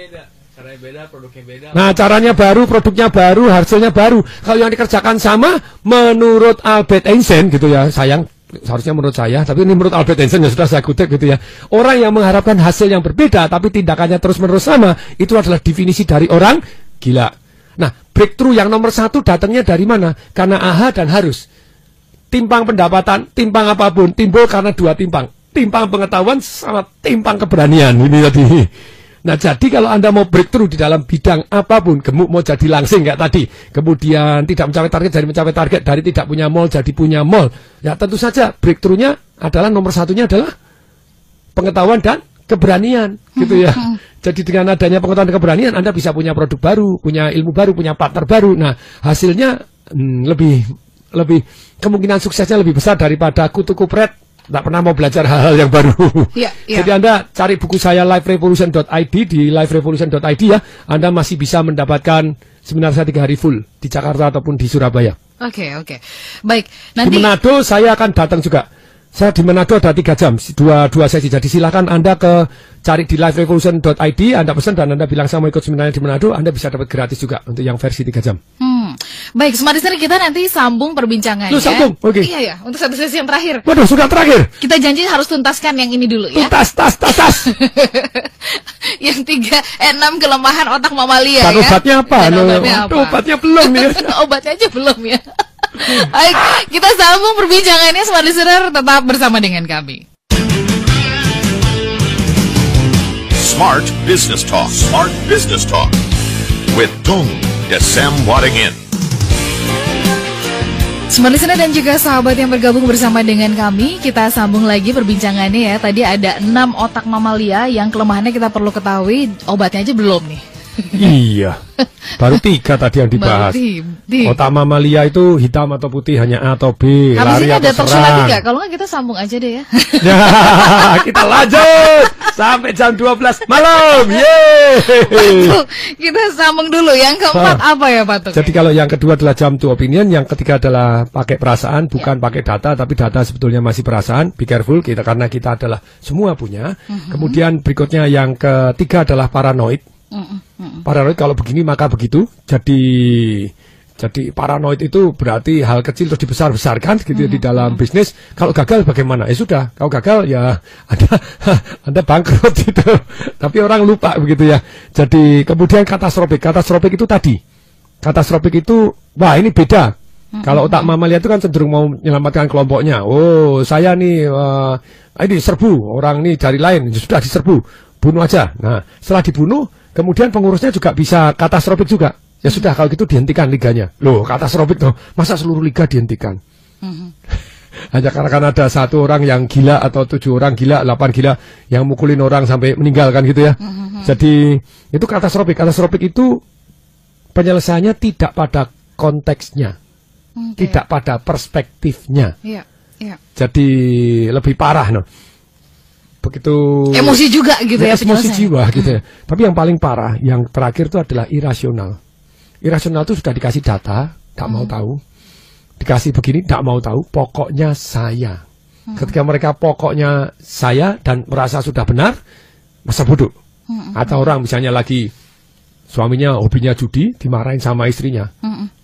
Nah, caranya baru, produknya baru, hasilnya baru. Kalau yang dikerjakan sama, menurut Albert Einstein gitu ya, sayang seharusnya menurut saya, tapi ini menurut Albert Einstein ya sudah saya kutip gitu ya. Orang yang mengharapkan hasil yang berbeda, tapi tindakannya terus-menerus sama, itu adalah definisi dari orang gila. Nah, breakthrough yang nomor satu datangnya dari mana? Karena aha dan harus. Timpang pendapatan, timpang apa pun, timbul karena dua timpang. Timpang pengetahuan sama timpang keberanian. Ini tadi. Nah, jadi kalau Anda mau breakthrough di dalam bidang apa pun, gemuk mau jadi langsing kayak tadi, kemudian tidak mencapai target jadi mencapai target, dari tidak punya mall jadi punya mall, ya tentu saja breakthrough-nya adalah nomor satunya adalah pengetahuan dan keberanian gitu ya. Jadi dengan adanya pengetahuan dan keberanian Anda bisa punya produk baru, punya ilmu baru, punya partner baru. Nah, hasilnya hmm, lebih lebih kemungkinan suksesnya lebih besar daripada kutu kupret tidak pernah mau belajar hal-hal yang baru.
Iya, iya.
Jadi Anda cari buku saya liverevolution.id di liverevolution.id ya, Anda masih bisa mendapatkan seminar saya tiga hari full di Jakarta ataupun di Surabaya.
Oke, oke. Baik,
Di
nanti
Manado saya akan datang juga. Saya di Manado ada tiga jam, dua dua sesi. Jadi silakan Anda ke cari di liverevolution.id, Anda pesan dan Anda bilang saya mau ikut seminarnya di Manado, Anda bisa dapat gratis juga untuk yang versi tiga jam.
Hmm. Baik, Smart Listener kita nanti sambung perbincangannya.
Lu sambung? Oke.
Iya ya, untuk satu sesi yang terakhir.
Waduh, sudah terakhir.
Kita janji harus tuntaskan yang ini dulu ya.
Tas, tas, tas, tas.
yang tiga, eh, enam kelemahan otak mamalia
Dan
ya.
obatnya apa?
Dan obatnya apa?
aduh, obatnya belum nih.
obatnya aja belum ya. Baik, kita sambung perbincangannya Smart Listener tetap bersama dengan kami.
Smart Business Talk. Smart Business Talk. With Tung Desem Waddingin.
Smart Listener dan juga sahabat yang bergabung bersama dengan kami, kita sambung lagi perbincangannya ya. Tadi ada enam otak mamalia yang kelemahannya kita perlu ketahui, obatnya aja belum nih.
Iya. Baru tiga tadi yang dibahas. Otak mamalia itu hitam atau putih hanya A atau B,
Habis
lari
ini
atau
ada talk show lagi
serang.
Kalau nggak kita sambung aja deh ya.
Ya, kita lanjut sampai jam 12 malam. Yeay.
Kita sambung dulu. Yang keempat
Ah.
apa ya Pak?
Jadi kalau yang kedua adalah jam to opinion, yang ketiga adalah pakai perasaan, bukan pakai data, tapi data sebetulnya masih perasaan. Be careful kita karena kita adalah semua punya. Kemudian berikutnya yang ketiga adalah paranoid. Paranoid kalau begini maka begitu. Jadi jadi paranoid itu berarti hal kecil terus dibesar-besarkan gitu ya di dalam bisnis. Kalau gagal bagaimana? Ya sudah, kalau gagal ya Anda Anda bangkrut gitu. Tapi orang lupa begitu ya. Jadi kemudian katastrofik. Katastrofik itu tadi. Katastrofik itu wah ini beda. Kalau otak mamalia itu kan cenderung mau menyelamatkan kelompoknya. Oh, saya nih eh, ini serbu orang nih dari lain sudah diserbu, bunuh aja. Nah, setelah dibunuh, kemudian pengurusnya juga bisa katastrofik juga. Ya sudah kalau gitu dihentikan liganya. Loh, katastrofik tuh. Masa seluruh liga dihentikan? Hanya karena kan ada satu orang yang gila atau tujuh orang gila, delapan gila yang mukulin orang sampai meninggal kan gitu ya. Jadi itu katastrofik. Katastrofik itu penyelesaiannya tidak pada konteksnya,
Oke.
tidak pada perspektifnya.
Iya, iya.
Jadi lebih parah no. Begitu
Emosi juga gitu ya,
emosi
penyelesaian.
jiwa gitu ya. Tapi yang paling parah, yang terakhir itu adalah irasional. Irasional itu sudah dikasih data, tak mau tahu. Dikasih begini, tak mau tahu. Pokoknya saya. Ketika mereka pokoknya saya dan merasa sudah benar, masa bodoh. Atau orang misalnya lagi suaminya hobinya judi, dimarahin sama istrinya.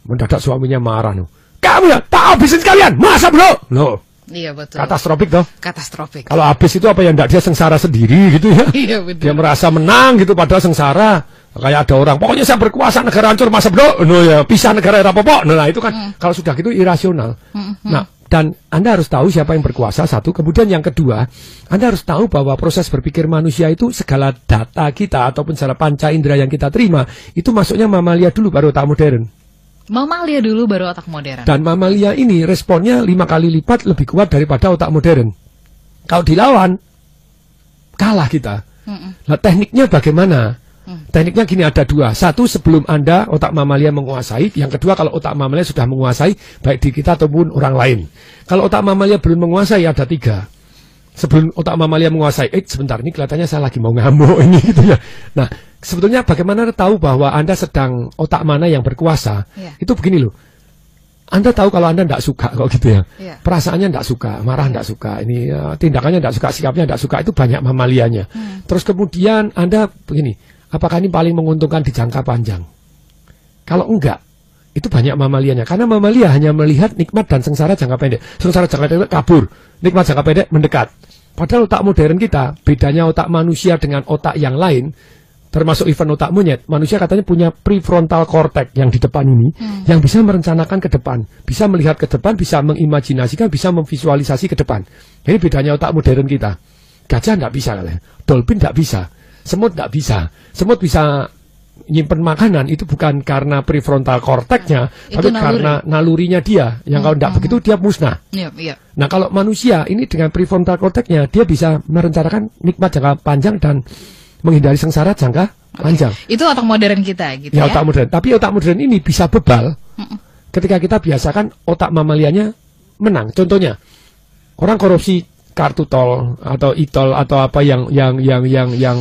Mendadak suaminya marah no. Kamu ya, tak habisin sekalian, masa bro? Loh,
Iya betul.
katastrofik toh.
Katastrofik.
Kalau habis itu apa yang enggak dia sengsara sendiri gitu ya.
Iya betul.
Dia merasa menang gitu padahal sengsara. Kayak ada orang, pokoknya saya berkuasa negara hancur masa bro. No ya, pisah negara era popok. Nah, itu kan kalau sudah gitu irasional. Nah, dan Anda harus tahu siapa yang berkuasa satu. Kemudian yang kedua, Anda harus tahu bahwa proses berpikir manusia itu segala data kita ataupun segala panca indera yang kita terima itu masuknya mamalia dulu baru otak modern.
Mamalia dulu baru otak modern.
Dan mamalia ini responnya lima kali lipat lebih kuat daripada otak modern. Kalau dilawan, kalah kita. Nah, tekniknya bagaimana? Tekniknya gini ada dua. Satu sebelum Anda otak mamalia menguasai. Yang kedua kalau otak mamalia sudah menguasai baik di kita ataupun orang lain. Kalau otak mamalia belum menguasai ada tiga. Sebelum otak mamalia menguasai, eh sebentar ini kelihatannya saya lagi mau ngamuk ini gitu ya. Nah sebetulnya bagaimana Anda tahu bahwa Anda sedang otak mana yang berkuasa?
Iya.
Itu begini loh. Anda tahu kalau Anda tidak suka kok gitu ya.
Iya.
Perasaannya tidak suka, marah tidak suka, ini eh, tindakannya tidak suka, sikapnya tidak suka itu banyak mamalianya. Terus kemudian Anda begini, apakah ini paling menguntungkan di jangka panjang? Kalau enggak, itu banyak mamalianya. Karena mamalia hanya melihat nikmat dan sengsara jangka pendek. Sengsara jangka pendek kabur, nikmat jangka pendek mendekat. Padahal otak modern kita, bedanya otak manusia dengan otak yang lain, termasuk event otak monyet, manusia katanya punya prefrontal cortex yang di depan ini, yang bisa merencanakan ke depan, bisa melihat ke depan, bisa mengimajinasikan, bisa memvisualisasi ke depan. Ini bedanya otak modern kita. Gajah tidak bisa, katanya. dolphin tidak bisa, semut tidak bisa. Semut bisa nyimpen makanan itu bukan karena prefrontal cortexnya,
Itu
tapi
naluri.
karena nalurinya dia. Yang kalau tidak begitu dia musnah.
Iya, iya.
Nah kalau manusia ini dengan prefrontal cortexnya dia bisa merencanakan nikmat jangka panjang dan menghindari sengsara jangka panjang.
Itu otak modern kita gitu
Ya,
ya.
otak modern. Tapi otak modern ini bisa bebal ketika kita biasakan otak mamalianya menang. Contohnya orang korupsi kartu tol atau e-tol atau apa yang yang yang yang yang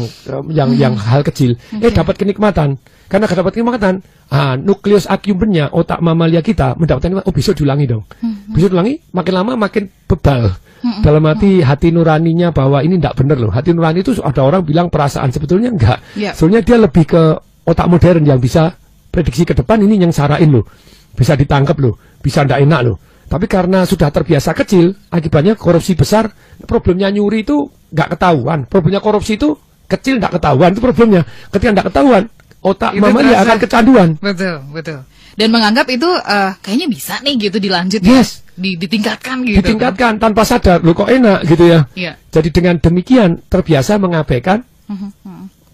yang yang hal kecil eh dapat kenikmatan karena dapat kenikmatan ah nukleus accumbens-nya otak mamalia kita mendapatkan oh besok diulangi dong besok diulangi makin lama makin bebal dalam hati hati nuraninya bahwa ini tidak benar loh hati nurani itu ada orang bilang perasaan sebetulnya enggak
Ya.
Soalnya dia lebih ke otak modern yang bisa prediksi ke depan ini yang sarain loh. Bisa ditangkap loh, bisa ndak enak loh. Tapi karena sudah terbiasa kecil, akibatnya korupsi besar, problemnya nyuri itu nggak ketahuan. Problemnya korupsi itu kecil nggak ketahuan, itu problemnya. Ketika nggak ketahuan, otak
Itu
mamalia
terasa.
akan kecanduan.
Betul, betul. Dan menganggap itu eh, kayaknya bisa nih gitu dilanjut
Yes.
ya. Di, ditingkatkan gitu.
Ditingkatkan tanpa sadar, loh kok enak gitu ya.
Iya.
Jadi dengan demikian terbiasa mengabaikan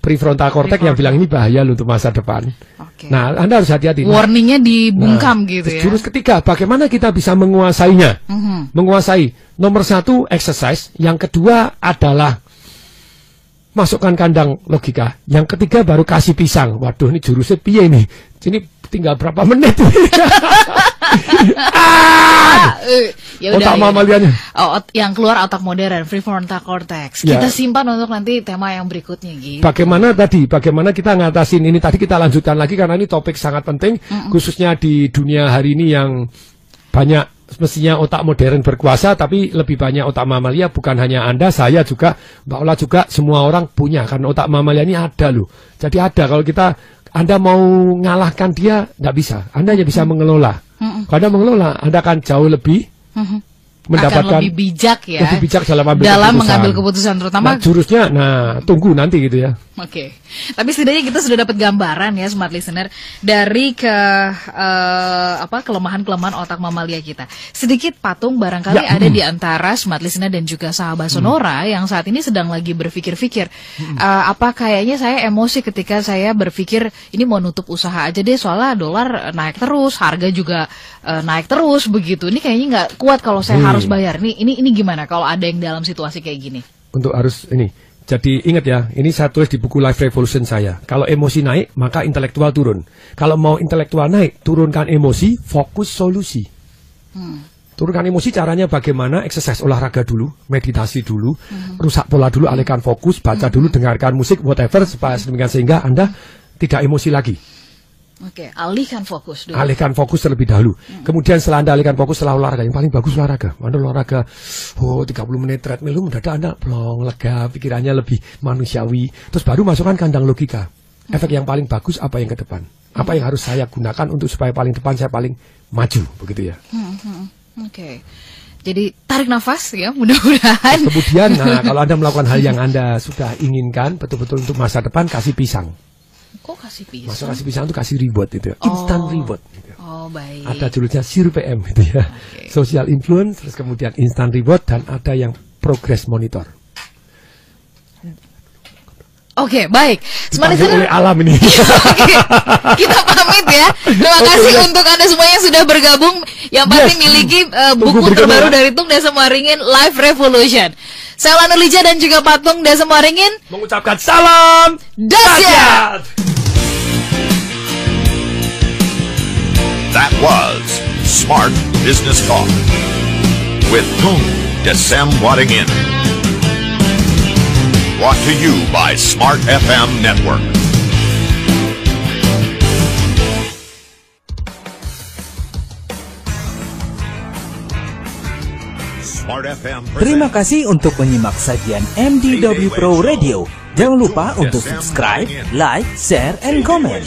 prefrontal cortex yang bilang ini bahaya untuk masa depan.
Oke.
Nah, Anda harus hati-hati. Nah,
Warningnya dibungkam gitu
terus
ya.
Jurus ketiga, bagaimana kita bisa menguasainya?
Mhm.
Menguasai. Nomor satu, exercise. Yang kedua adalah masukkan kandang logika. Yang ketiga baru kasih pisang. Waduh, ini jurusnya piye nih? Ini tinggal berapa menit?
Ah, eh, ya udah,
Otak
ya
mamalianya.
Oh, ot- yang keluar otak modern, prefrontal cortex.
Ya.
Kita simpan untuk nanti tema yang berikutnya gitu.
Bagaimana tadi? Bagaimana kita ngatasin ini? Tadi kita lanjutkan lagi karena ini topik sangat penting, khususnya di dunia hari ini yang banyak mestinya otak modern berkuasa, tapi lebih banyak otak mamalia. Bukan hanya anda, saya juga, Mbak Ola juga, semua orang punya karena otak mamalia ini ada loh. Jadi ada kalau kita anda mau ngalahkan dia, nggak bisa. Anda hanya bisa mengelola. Kalau anda mengelola, anda akan jauh lebih mendapatkan
Akan lebih bijak ya.
lebih bijak dalam ambil
dalam
keputusan.
mengambil keputusan terutama
Nah, jurusnya, nah tunggu nanti gitu ya.
Oke, tapi setidaknya kita sudah dapat gambaran ya smart listener dari ke eh, apa kelemahan-kelemahan otak mamalia kita. Sedikit patung barangkali
Ya,
ada
hmm.
di antara smart listener dan juga sahabat Sonora yang saat ini sedang lagi berpikir-pikir eh, apa kayaknya saya emosi ketika saya berpikir ini mau nutup usaha aja deh soalnya dolar naik terus, harga juga eh, naik terus begitu. Ini kayaknya nggak kuat kalau saya
Hmm.
Harus bayar. Nih ini ini gimana kalau ada yang dalam situasi kayak gini?
untuk harus ini. Jadi ingat ya, ini saya tulis di buku Life Revolution saya. Kalau emosi naik, maka intelektual turun. Kalau mau intelektual naik, turunkan emosi, fokus solusi. Turunkan emosi caranya bagaimana? Exercise olahraga dulu, meditasi dulu, rusak pola dulu, alihkan fokus, baca dulu, dengarkan musik, whatever, supaya sehingga Anda tidak emosi lagi.
Oke, alihkan fokus dulu.
Alihkan fokus terlebih dahulu. Kemudian setelah Anda alihkan fokus setelah olahraga, yang paling bagus olahraga. Anda olahraga, oh 30 menit treadmill, mendadak Anda plong, lega, pikirannya lebih manusiawi. Terus baru masukkan kandang logika. Efek yang paling bagus apa yang ke depan? Apa yang harus saya gunakan untuk supaya paling depan saya paling maju, begitu ya.
Oke. Jadi tarik nafas ya, mudah-mudahan.
Kemudian, nah kalau Anda melakukan hal yang Anda sudah inginkan, betul-betul untuk masa depan, kasih pisang.
Kok kasih pisang?
Masuk kasih pisang itu kasih reward itu, ya. instant reward. Gitu.
Oh, baik.
ada jurusnya SIR PM gitu ya. Social influence, terus kemudian instant reward dan ada yang progress monitor.
Oke, baik. Smart
Dipanggil oleh alam ini.
Oke, kita pamit ya. Terima kasih
ya.
untuk Anda semua yang sudah bergabung. Yang pasti
Yes.
miliki uh, buku terbaru
ya.
dari Tung Desa Maringin Live Revolution. Saya Lana Lija dan juga Patung Desa Maringin.
Mengucapkan salam
Dasyat!
That was Smart Business Talk with Tung Desem Waddingin. Brought to you by Smart FM Network. Smart FM
Terima kasih untuk menyimak sajian MDW Pro Radio. Jangan lupa untuk subscribe, like, share, and comment.